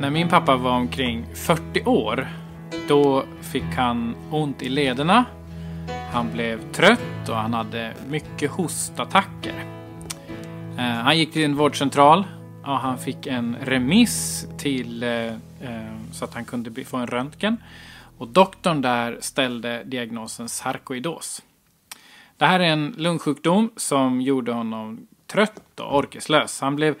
När min pappa var omkring 40 år, då fick han ont i lederna. Han blev trött och han hade mycket hostattacker. Eh, han gick till en vårdcentral och han fick en remiss till eh, eh, så att han kunde få en röntgen. Och doktorn där ställde diagnosen sarkoidos. Det här är en lungsjukdom som gjorde honom trött och orkeslös. Han blev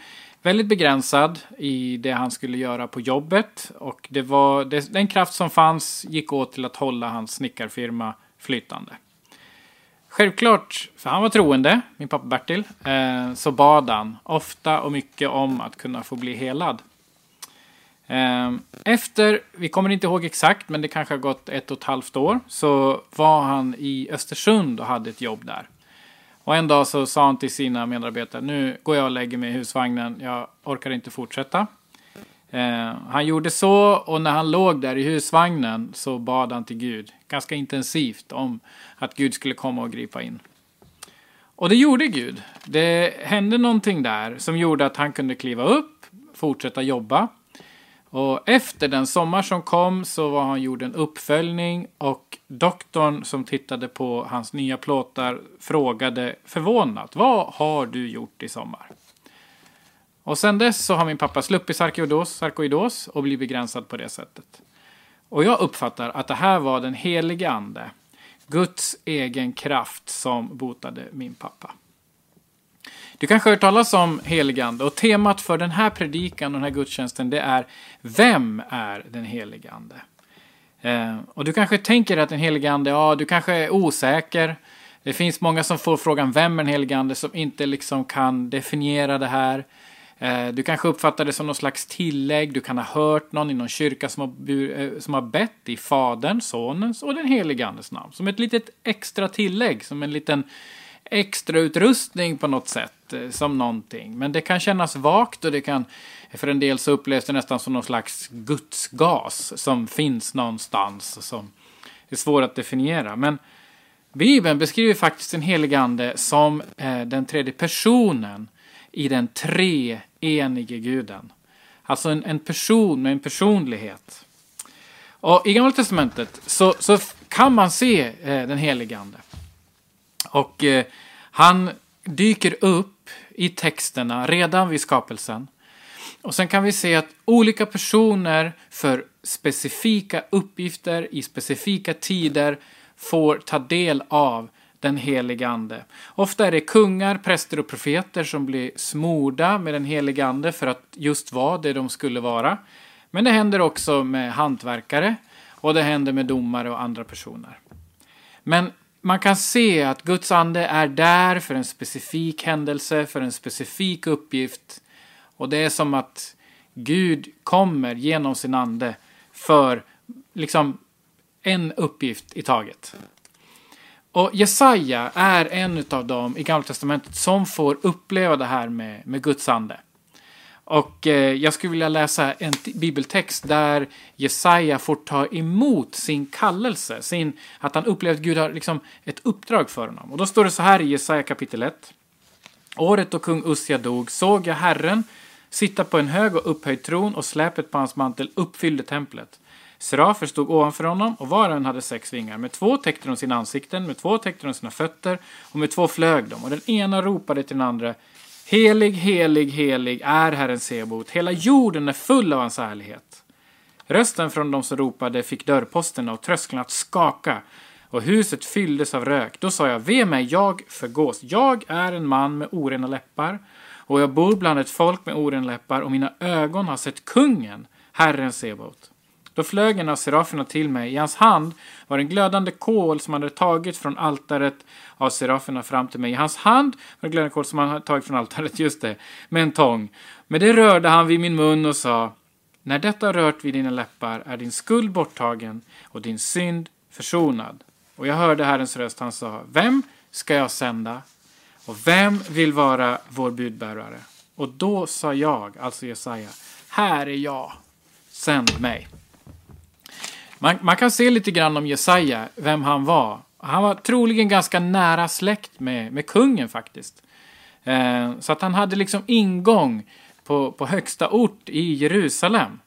väldigt begränsad i det han skulle göra på jobbet. Och det var, det, den kraft som fanns gick åt till att hålla hans snickarfirma flytande. Självklart, för han var troende, min pappa Bertil, eh, så bad han ofta och mycket om att kunna få bli helad. Eh, efter, vi kommer inte ihåg exakt, men det kanske har gått ett och ett halvt år, så var han i Östersund och hade ett jobb där. Och en dag så sa han till sina medarbetare, nu går jag och lägger mig i husvagnen, jag orkar inte fortsätta. Eh, han gjorde så och när han låg där i husvagnen så bad han till Gud ganska intensivt om att Gud skulle komma och gripa in. Och det gjorde Gud. Det hände någonting där som gjorde att han kunde kliva upp, fortsätta jobba. Och efter den sommar som kom så var han gjord en uppföljning och doktorn som tittade på hans nya plåtar frågade förvånat Vad har du gjort i sommar? Och sen dess så har min pappa sluppit sarkoidos, sarkoidos och blivit begränsad på det sättet. Och jag uppfattar att det här var den helige ande, Guds egen kraft som botade min pappa. Du kanske har hört talas om heligande och temat för den här predikan och den här gudstjänsten det är Vem är den helige ande? Eh, och du kanske tänker att den helige ande, ja du kanske är osäker. Det finns många som får frågan Vem är den helige ande som inte liksom kan definiera det här. Eh, du kanske uppfattar det som någon slags tillägg, du kan ha hört någon i någon kyrka som har, eh, som har bett i Faderns, Sonens och den helige Andes namn. Som ett litet extra tillägg, som en liten extra utrustning på något sätt, eh, som någonting. Men det kan kännas vagt och det kan, för en del så upplevs det nästan som någon slags gudsgas som finns någonstans som är svår att definiera. Men Bibeln beskriver faktiskt den helige Ande som eh, den tredje personen i den treenige guden. Alltså en, en person med en personlighet. Och i Gamla Testamentet så, så kan man se eh, den helige Ande. Och eh, han dyker upp i texterna redan vid skapelsen. Och sen kan vi se att olika personer för specifika uppgifter i specifika tider får ta del av den helige Ande. Ofta är det kungar, präster och profeter som blir smorda med den helige Ande för att just vara det de skulle vara. Men det händer också med hantverkare och det händer med domare och andra personer. Men man kan se att Guds ande är där för en specifik händelse, för en specifik uppgift. Och det är som att Gud kommer genom sin ande för liksom en uppgift i taget. Och Jesaja är en av dem i Gamla Testamentet som får uppleva det här med, med Guds ande. Och eh, jag skulle vilja läsa en bibeltext där Jesaja får ta emot sin kallelse, sin, att han upplever att Gud har liksom ett uppdrag för honom. Och då står det så här i Jesaja kapitel 1. Året då kung Ussia dog såg jag Herren sitta på en hög och upphöjd tron och släpet på hans mantel uppfyllde templet. Serafer stod ovanför honom och var och en hade sex vingar. Med två täckte de sina ansikten, med två täckte de sina fötter och med två flög de. Och den ena ropade till den andra Helig, helig, helig är Herren Sebot. Hela jorden är full av hans härlighet. Rösten från de som ropade fick dörrposterna och trösklarna att skaka och huset fylldes av rök. Då sa jag, ve mig, jag förgås. Jag är en man med orena läppar och jag bor bland ett folk med orena läppar och mina ögon har sett kungen, Herren Sebot. Då flög en av seraferna till mig. I hans hand var en glödande kol som han hade tagit från altaret av seraferna fram till mig. I hans hand var en glödande kol som han hade tagit från altaret, just det, med en tång. Med det rörde han vid min mun och sa När detta rört vid dina läppar är din skuld borttagen och din synd försonad. Och jag hörde Herrens röst, han sa Vem ska jag sända? Och vem vill vara vår budbärare? Och då sa jag, alltså Jesaja, här är jag, sänd mig. Man, man, kan se lite grann om Jesaja, vem han var. Han var troligen ganska nära släkt med, med kungen faktiskt. Eh, så att han hade liksom ingång på, på högsta ort i Jerusalem.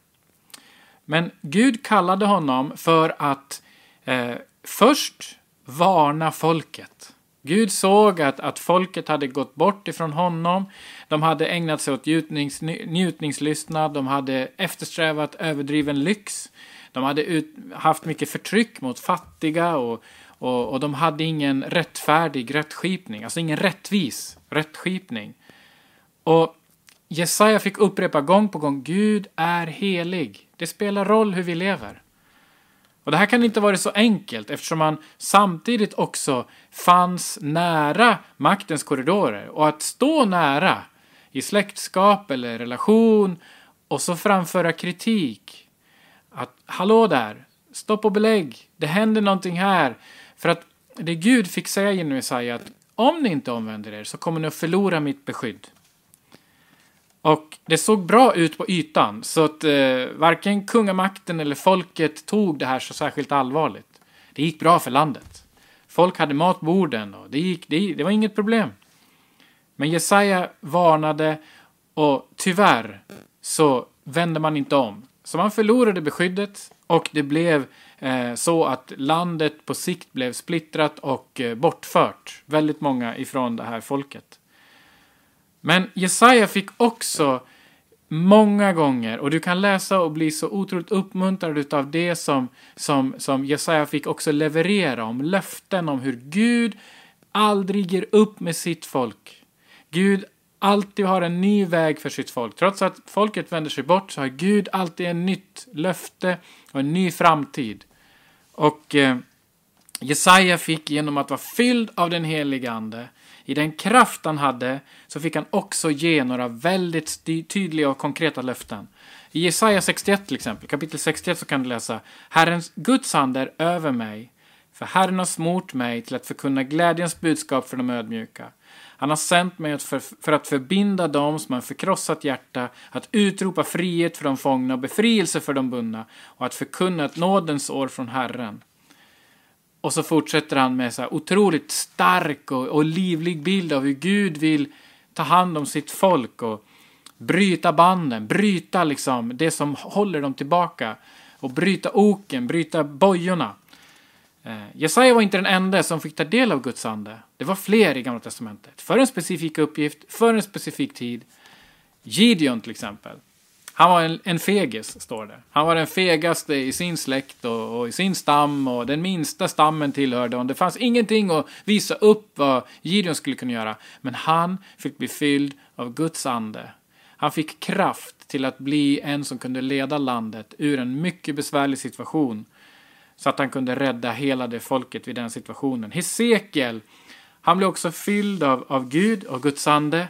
Men Gud kallade honom för att eh, först varna folket. Gud såg att, att folket hade gått bort ifrån honom. De hade ägnat sig åt njutnings, njutningslystnad, de hade eftersträvat överdriven lyx. De hade ut, haft mycket förtryck mot fattiga och, och, och de hade ingen rättfärdig rättskipning, alltså ingen rättvis rättskipning. Och Jesaja fick upprepa gång på gång, Gud är helig. Det spelar roll hur vi lever. Och det här kan inte vara så enkelt eftersom man samtidigt också fanns nära maktens korridorer. Och att stå nära i släktskap eller relation och så framföra kritik. Att hallå där, stopp och belägg, det händer någonting här. För att det Gud fick säga genom Jesaja att om ni inte omvänder er så kommer ni att förlora mitt beskydd. Och det såg bra ut på ytan, så att eh, varken kungamakten eller folket tog det här så särskilt allvarligt. Det gick bra för landet. Folk hade mat på borden och det, gick, det, det var inget problem. Men Jesaja varnade och tyvärr så vände man inte om. Så man förlorade beskyddet och det blev eh, så att landet på sikt blev splittrat och eh, bortfört. Väldigt många ifrån det här folket. Men Jesaja fick också många gånger, och du kan läsa och bli så otroligt uppmuntrad av det som, som, som Jesaja fick också leverera om löften om hur Gud aldrig ger upp med sitt folk. Gud alltid har en ny väg för sitt folk. Trots att folket vänder sig bort så har Gud alltid en nytt löfte och en ny framtid. Och eh, Jesaja fick genom att vara fylld av den heliga Ande i den kraft han hade så fick han också ge några väldigt tydliga och konkreta löften. I Jesaja 61 till exempel, kapitel 61 så kan du läsa Herrens Guds ande är över mig, för Herren har smort mig till att förkunna glädjens budskap för de ödmjuka. Han har sänt mig för, för att förbinda dem som har förkrossat hjärta, att utropa frihet för de fångna och befrielse för de bundna och att förkunna ett nådens år från Herren. Och så fortsätter han med så här otroligt stark och, och livlig bild av hur Gud vill ta hand om sitt folk och bryta banden, bryta liksom det som håller dem tillbaka och bryta oken, bryta bojorna. Eh, Jesaja var inte den enda som fick ta del av Guds ande. Det var fler i Gamla Testamentet. För en specifik uppgift, för en specifik tid. Gideon till exempel. Han var en, en fegis, står det. Han var den fegaste i sin släkt och, och, i sin stam och den minsta stammen tillhörde honom. Det fanns ingenting att visa upp vad Gideon skulle kunna göra. Men han fick bli fylld av Guds ande. Han fick kraft till att bli en som kunde leda landet ur en mycket besvärlig situation. Så att han kunde rädda hela det folket vid den situationen. Hesekiel, han blev också fylld av, av Gud och Guds ande.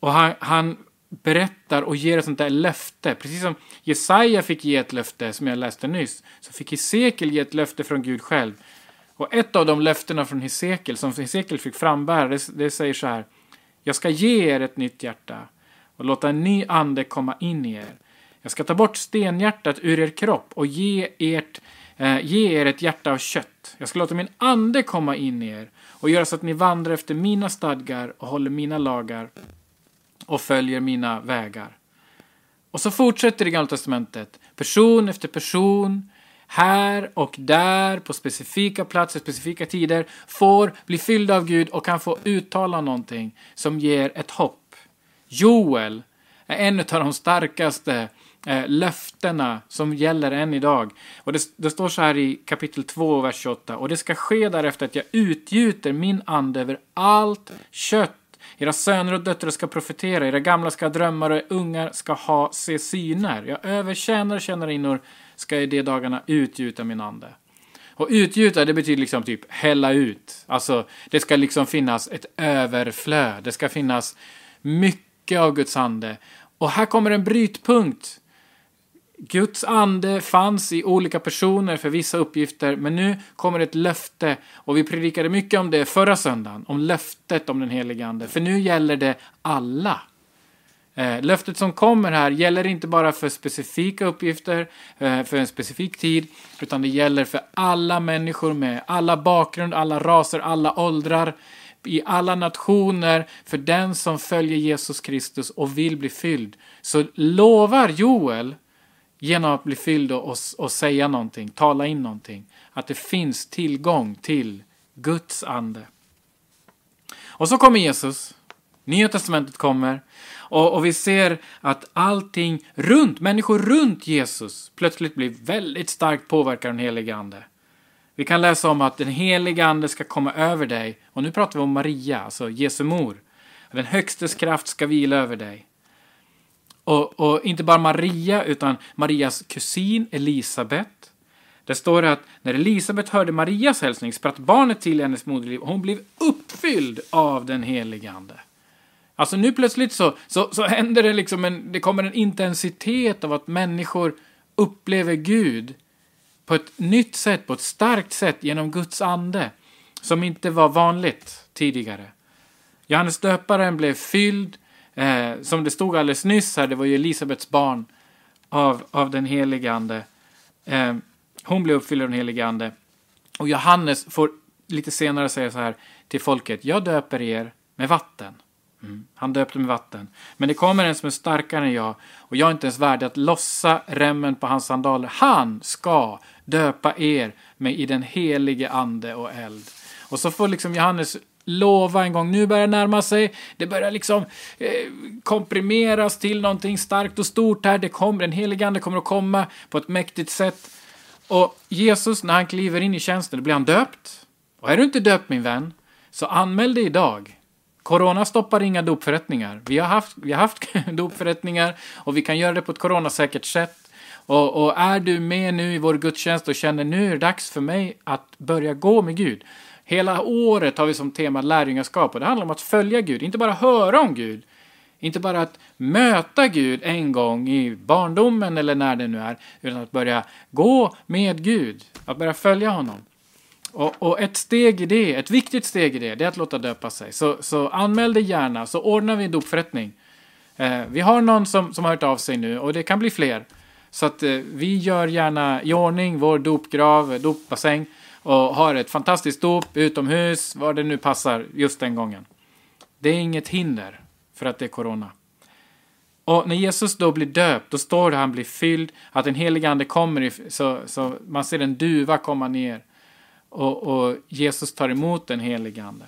Och han, han berättar och ger ett sånt där löfte. Precis som Jesaja fick ge ett löfte som jag läste nyss, så fick Hesekiel ge ett löfte från Gud själv. Och ett av de löftena från Hesekiel, som Hesekiel fick frambära, det, det säger så här. Jag ska ge er ett nytt hjärta och låta en ny ande komma in i er. Jag ska ta bort stenhjärtat ur er kropp och ge, ert, eh, ge er ett hjärta av kött. Jag ska låta min ande komma in i er och göra så att ni vandrar efter mina stadgar och håller mina lagar och följer mina vägar. Och så fortsätter det i Gamla Testamentet. Person efter person, här och där, på specifika platser, specifika tider, får bli fyllda av Gud och kan få uttala någonting som ger ett hopp. Joel är en av de starkaste eh, löftena som gäller än idag. Och det, det, står så här i kapitel 2, vers 28. Och det ska ske därefter att jag utgjuter min ande över allt kött era söner och döttrar ska profetera, era gamla ska drömma och ungar ska ha se syner. Jag övertjänar tjänarinnor ska i de dagarna utgjuta min ande. Och utgjuta, det betyder liksom typ hälla ut. Alltså, det ska liksom finnas ett överflöd. Det ska finnas mycket av Guds ande. Och här kommer en brytpunkt Guds ande fanns i olika personer för vissa uppgifter, men nu kommer ett löfte och vi predikade mycket om det förra söndagen, om löftet om den helige ande, för nu gäller det alla. Eh, löftet som kommer här gäller inte bara för specifika uppgifter, eh, för en specifik tid, utan det gäller för alla människor med alla bakgrund, alla raser, alla åldrar, i alla nationer, för den som följer Jesus Kristus och vill bli fylld. Så lovar Joel genom att bli fylld och, och, och säga någonting, tala in någonting. Att det finns tillgång till Guds ande. Och så kommer Jesus. Nya testamentet kommer. Och, och, vi ser att allting runt, människor runt Jesus plötsligt blir väldigt starkt påverkade av den helige Ande. Vi kan läsa om att den helige Ande ska komma över dig. Och nu pratar vi om Maria, alltså Jesu mor. Den högstes kraft ska vila över dig. Och, och inte bara Maria, utan Marias kusin Elisabet. Det står att när Elisabet hörde Marias hälsning spratt barnet till hennes moderliv och hon blev uppfylld av den helige Ande. Alltså nu plötsligt så, så, så händer det liksom en, det kommer en intensitet av att människor upplever Gud på ett nytt sätt, på ett starkt sätt genom Guds ande. Som inte var vanligt tidigare. Johannes döparen blev fylld, eh, som det stod alldeles nyss här, det var ju Elisabets barn, av, av den helige ande. Eh, hon blev uppfylld av den helige ande. Och Johannes får lite senare säga så här till folket, jag döper er med vatten. Mm. Han döpte med vatten. Men det kommer en som är starkare än jag och jag är inte ens värdig att lossa remmen på hans sandaler. Han ska döpa er med i den helige ande och eld. Och så får liksom Johannes lova en gång, nu börjar det närma sig, det börjar liksom eh, komprimeras till någonting starkt och stort här, det kommer, den helige ande kommer att komma på ett mäktigt sätt. Och Jesus, när han kliver in i tjänsten, då blir han döpt. Och är du inte döpt min vän, så anmäl dig idag. Corona stoppar inga dopförrättningar. Vi har haft, vi har haft dopförrättningar och vi kan göra det på ett coronasäkert sätt. Och, och, är du med nu i vår gudstjänst och känner nu är det dags för mig att börja gå med Gud. Hela året har vi som tema lärjungaskap och det handlar om att följa Gud, inte bara höra om Gud. Inte bara att möta Gud en gång i barndomen eller när det nu är, utan att börja gå med Gud, att börja följa honom. Och, och, ett steg i det, ett viktigt steg i det, det är att låta döpa sig. Så, så anmäl dig gärna, så ordnar vi en dopförrättning. Eh, vi har någon som, som har hört av sig nu och det kan bli fler. Så att eh, vi gör gärna i ordning vår dopgrav, dopbassäng och har ett fantastiskt dop utomhus, var det nu passar just den gången. Det är inget hinder för att det är corona. Och när Jesus då blir döpt, då står det att han blir fylld, att den helige ande kommer, så, så man ser en duva komma ner och, och Jesus tar emot den helige Ande.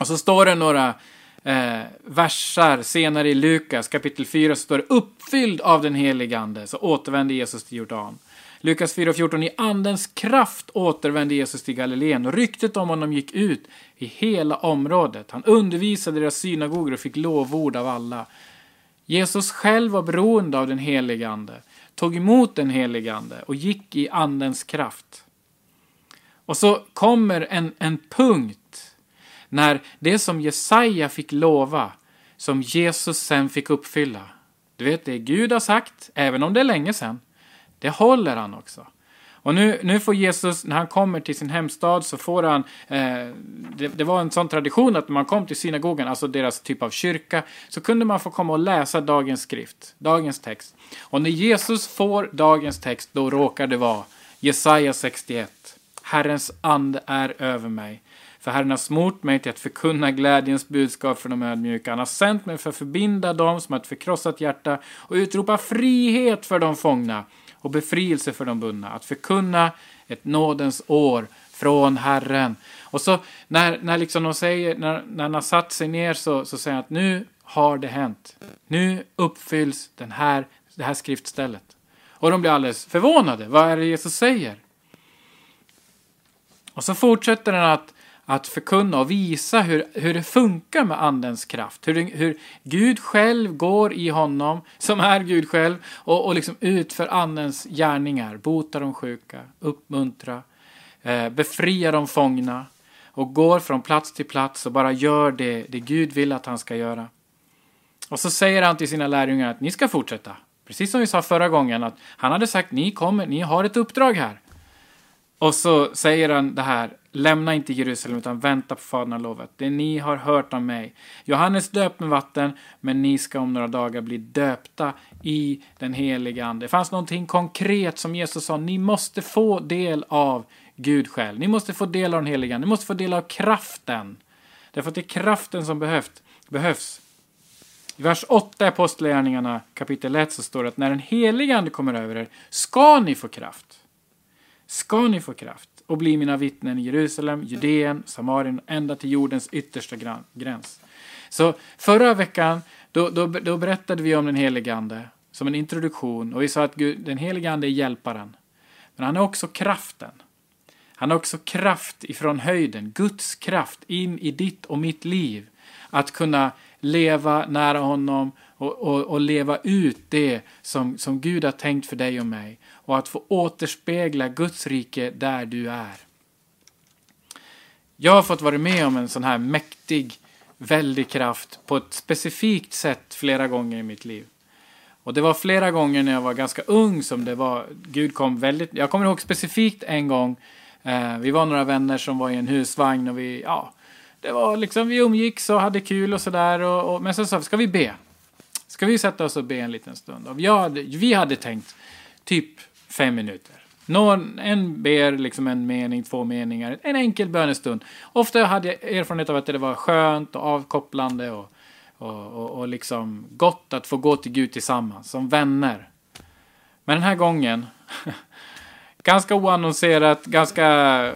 Och så står det några eh, versar senare i Lukas kapitel 4 så står det uppfylld av den helige Ande så återvänder Jesus till Jordan. Lukas 4.14 I andens kraft återvände Jesus till Galileen och ryktet om honom gick ut i hela området. Han undervisade deras synagogor och fick lovord av alla. Jesus själv var beroende av den helige Ande, tog emot den helige Ande och gick i andens kraft. Och så kommer en, en punkt när det som Jesaja fick lova, som Jesus sen fick uppfylla. Du vet, det Gud har sagt, även om det är länge sedan, det håller han också. Och nu, nu får Jesus, när han kommer till sin hemstad, så får han... Eh, det, det, var en sån tradition att när man kom till synagogan, alltså deras typ av kyrka, så kunde man få komma och läsa dagens skrift, dagens text. Och när Jesus får dagens text, då råkar det vara Jesaja 61. Herrens ande är över mig. För Herren har smort mig till att förkunna glädjens budskap för de ödmjuka. Han har sänt mig för att förbinda dem som har ett förkrossat hjärta och utropa frihet för de fångna och befrielse för de bundna. Att förkunna ett nådens år från Herren. Och så när, när liksom de säger, när, när han har satt sig ner så, så säger han att nu har det hänt. Nu uppfylls den här, det här skriftstället. Och de blir alldeles förvånade. Vad är det Jesus säger? Och så fortsätter han att, att förkunna och visa hur, hur det funkar med andens kraft. Hur, hur Gud själv går i honom, som är Gud själv, och, och liksom utför andens gärningar. Botar de sjuka, uppmuntra, eh, befria de fångna och går från plats till plats och bara gör det, det Gud vill att han ska göra. Och så säger han till sina lärjungar att ni ska fortsätta. Precis som vi sa förra gången, att han hade sagt ni kommer, ni har ett uppdrag här. Och så säger han det här, lämna inte Jerusalem utan vänta på faderlovet. Det ni har hört om mig. Johannes döpt med vatten, men ni ska om några dagar bli döpta i den heliga ande. Det fanns någonting konkret som Jesus sa, ni måste få del av Gud själv. Ni måste få del av den heliga ande, ni måste få del av kraften. Därför att det är kraften som behövt, behövs. I vers 8 i Apostlagärningarna kapitel 1 så står det att när den helige Ande kommer över er ska ni få kraft. Ska ni få kraft och bli mina vittnen i Jerusalem, Judeen, Samarien ända till jordens yttersta gräns. Så förra veckan då, då, då berättade vi om den helige Ande som en introduktion och vi sa att Gud, den helige Ande är hjälparen. Men han är också kraften. Han har också kraft ifrån höjden, Guds kraft in i ditt och mitt liv. Att kunna leva nära honom och, och, och, leva ut det som, som Gud har tänkt för dig och mig. Och att få återspegla Guds rike där du är. Jag har fått vara med om en sån här mäktig, väldig kraft på ett specifikt sätt flera gånger i mitt liv. Och det var flera gånger när jag var ganska ung som det var, Gud kom väldigt, jag kommer ihåg specifikt en gång, eh, vi var några vänner som var i en husvagn och vi, ja, det var liksom, vi umgicks och hade kul och sådär. Och, och, men sen sa vi, ska vi be? Ska vi sätta oss och be en liten stund? Och vi hade, vi hade tänkt typ fem minuter. Någon, en ber liksom en mening, två meningar, en enkel bönestund. Ofta hade jag erfarenhet av att det var skönt och avkopplande och, och, och, och liksom gott att få gå till Gud tillsammans, som vänner. Men den här gången, ganska oannonserat, ganska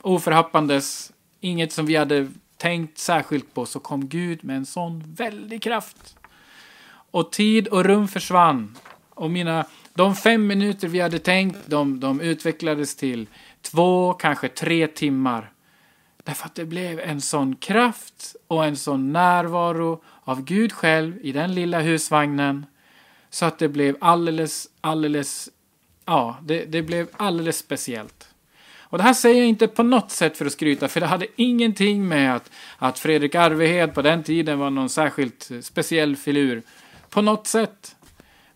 oförhappandes, inget som vi hade tänkt särskilt på, så kom Gud med en sån väldig kraft. Och tid och rum försvann. Och mina, de fem minuter vi hade tänkt, de, de utvecklades till två, kanske tre timmar. Därför att det blev en sån kraft och en sån närvaro av Gud själv i den lilla husvagnen. Så att det blev alldeles, alldeles, ja, det, det blev alldeles speciellt. Och det här säger jag inte på något sätt för att skryta, för det hade ingenting med att, att Fredrik Arvehed på den tiden var någon särskilt speciell filur. På något sätt.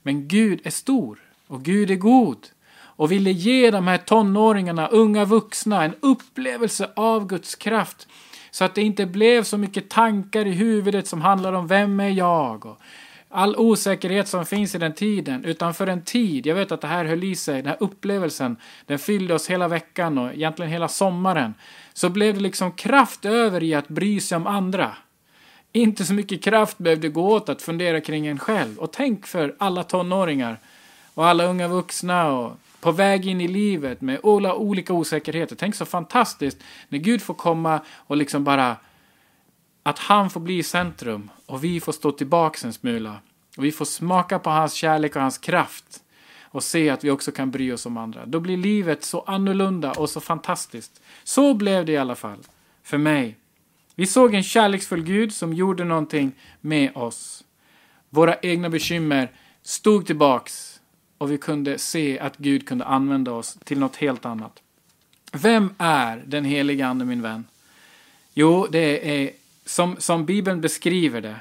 Men Gud är stor och Gud är god och ville ge de här tonåringarna, unga vuxna, en upplevelse av Guds kraft. Så att det inte blev så mycket tankar i huvudet som handlar om vem är jag? Och all osäkerhet som finns i den tiden, utan för en tid. Jag vet att det här höll i sig, den här upplevelsen, den fyllde oss hela veckan och egentligen hela sommaren. Så blev det liksom kraft över i att bry sig om andra. Inte så mycket kraft behövde gå åt att fundera kring en själv. Och tänk för alla tonåringar och alla unga vuxna och på väg in i livet med alla olika osäkerheter. Tänk så fantastiskt när Gud får komma och liksom bara att han får bli centrum och vi får stå tillbaks en smula. Och vi får smaka på hans kärlek och hans kraft och se att vi också kan bry oss om andra. Då blir livet så annorlunda och så fantastiskt. Så blev det i alla fall för mig. Vi såg en kärleksfull Gud som gjorde någonting med oss. Våra egna bekymmer stod tillbaks och vi kunde se att Gud kunde använda oss till något helt annat. Vem är den heliga Ande, min vän? Jo, det är som, som Bibeln beskriver det.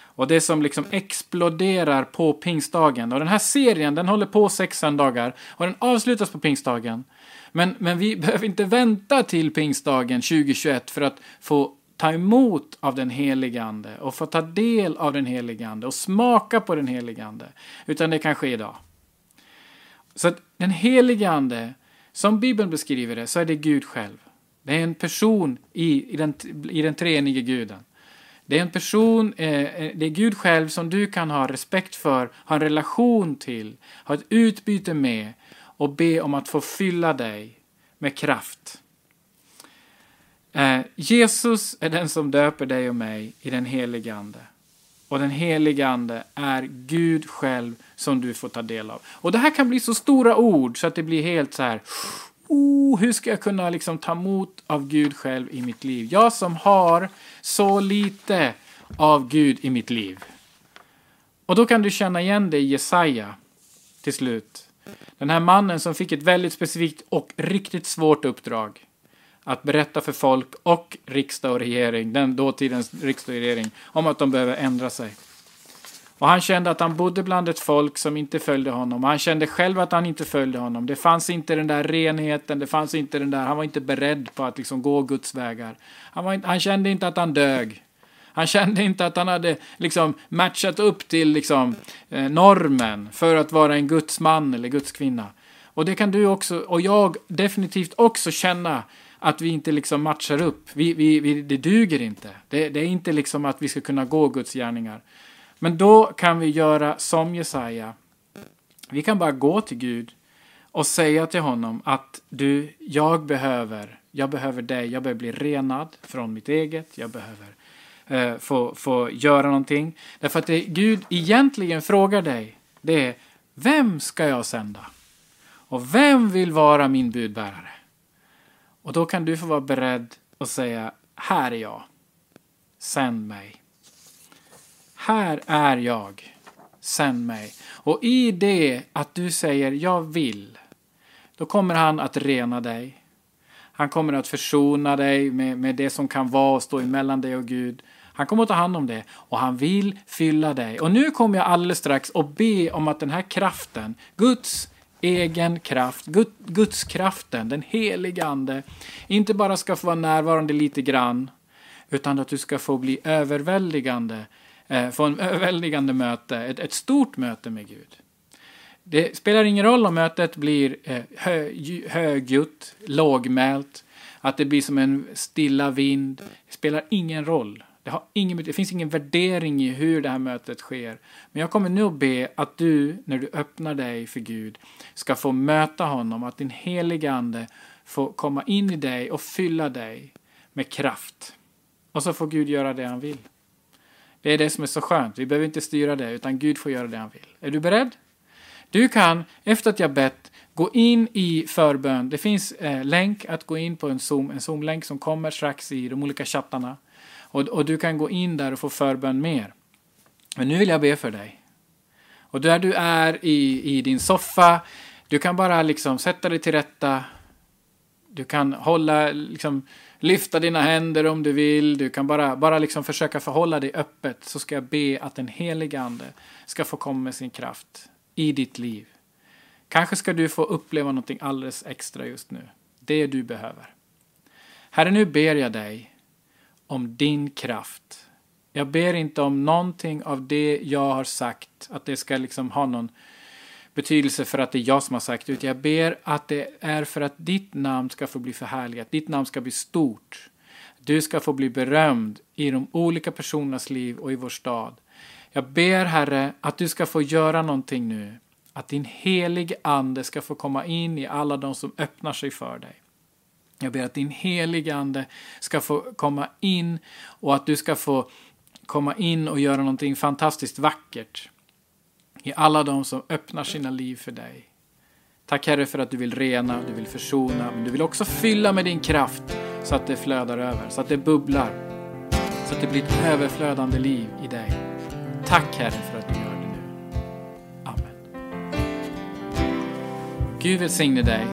Och det som liksom exploderar på pingstdagen. Och den här serien den håller på sex söndagar och den avslutas på pingstdagen. Men, men vi behöver inte vänta till pingstdagen 2021 för att få ta emot av den helige Ande och få ta del av den helige Ande och smaka på den helige Ande. Utan det kan ske idag. Så att den helige Ande, som Bibeln beskriver det, så är det Gud själv. Det är en person i, i, den, i den treenige guden. Det är en person, eh, eh, det är Gud själv som du kan ha respekt för, ha en relation till, ha ett utbyte med och be om att få fylla dig med kraft. Eh, Jesus är den som döper dig och mig i den helige Ande. Och den helige Ande är Gud själv som du får ta del av. Och det här kan bli så stora ord så att det blir helt så här oh, hur ska jag kunna liksom ta emot av Gud själv i mitt liv? Jag som har så lite av Gud i mitt liv. Och då kan du känna igen dig i Jesaja till slut. Den här mannen som fick ett väldigt specifikt och riktigt svårt uppdrag. Att berätta för folk och riksdag och regering, den dåtidens riksdag och regering, om att de behöver ändra sig. Och han kände att han bodde bland ett folk som inte följde honom. Han kände själv att han inte följde honom. Det fanns inte den där renheten, det fanns inte den där, han var inte beredd på att liksom gå Guds vägar. Han, var, han kände inte att han dög. Han kände inte att han hade liksom matchat upp till liksom, eh, normen för att vara en Guds man eller Guds kvinna. Och det kan du också, och jag definitivt också känna att vi inte liksom matchar upp. Vi, vi, vi, det duger inte. Det, det är inte liksom att vi ska kunna gå Guds gärningar. Men då kan vi göra som Jesaja. Vi kan bara gå till Gud och säga till honom att du, jag behöver, jag behöver dig, jag behöver bli renad från mitt eget, jag behöver eh, få, få göra någonting. Därför att det Gud egentligen frågar dig, det är vem ska jag sända? Och vem vill vara min budbärare? Och då kan du få vara beredd och säga, här är jag. Sänd mig. Här är jag. Sänd mig. Och i det att du säger jag vill, då kommer han att rena dig. Han kommer att försona dig med, med det som kan vara och stå emellan dig och Gud. Han kommer att ta hand om det och han vill fylla dig. Och nu kommer jag alldeles strax att be om att den här kraften, Guds egen kraft, Guds kraften, den heliga Ande, inte bara ska få vara närvarande lite grann, utan att du ska få bli överväldigande, eh, få en överväldigande möte, ett, ett stort möte med Gud. Det spelar ingen roll om mötet blir eh, hö, högljutt, lågmält, att det blir som en stilla vind. Det spelar ingen roll. Det, har ingen, det finns ingen värdering i hur det här mötet sker. Men jag kommer nu att be att du, när du öppnar dig för Gud, ska få möta honom, att din heliga Ande får komma in i dig och fylla dig med kraft. Och så får Gud göra det han vill. Det är det som är så skönt. Vi behöver inte styra det, utan Gud får göra det han vill. Är du beredd? Du kan, efter att jag bett, gå in i förbön. Det finns eh, länk att gå in på en Zoom, en Zoom-länk som kommer strax i de olika chattarna. Och, och du kan gå in där och få förbön mer. Men nu vill jag be för dig. Och där du är i, i din soffa, du kan bara liksom sätta dig till rätta. Du kan hålla, liksom, lyfta dina händer om du vill. Du kan bara, bara liksom försöka förhålla dig öppet. Så ska jag be att den helige Ande ska få komma med sin kraft i ditt liv. Kanske ska du få uppleva någonting alldeles extra just nu. Det du behöver. Herre, nu ber jag dig om din kraft. Jag ber inte om någonting av det jag har sagt, att det ska liksom ha någon betydelse för att det är jag som har sagt utan jag ber att det är för att ditt namn ska få bli förhärligat, ditt namn ska bli stort. Du ska få bli berömd i de olika personernas liv och i vår stad. Jag ber Herre att du ska få göra någonting nu. Att din helige Ande ska få komma in i alla de som öppnar sig för dig. Jag ber att din helige Ande ska få komma in och att du ska få komma in och göra någonting fantastiskt vackert i alla de som öppnar sina liv för dig. Tack Herre för att du vill rena, du vill försona, men du vill också fylla med din kraft så att det flödar över, så att det bubblar, så att det blir ett överflödande liv i dig. Tack Herre Gud välsigne dig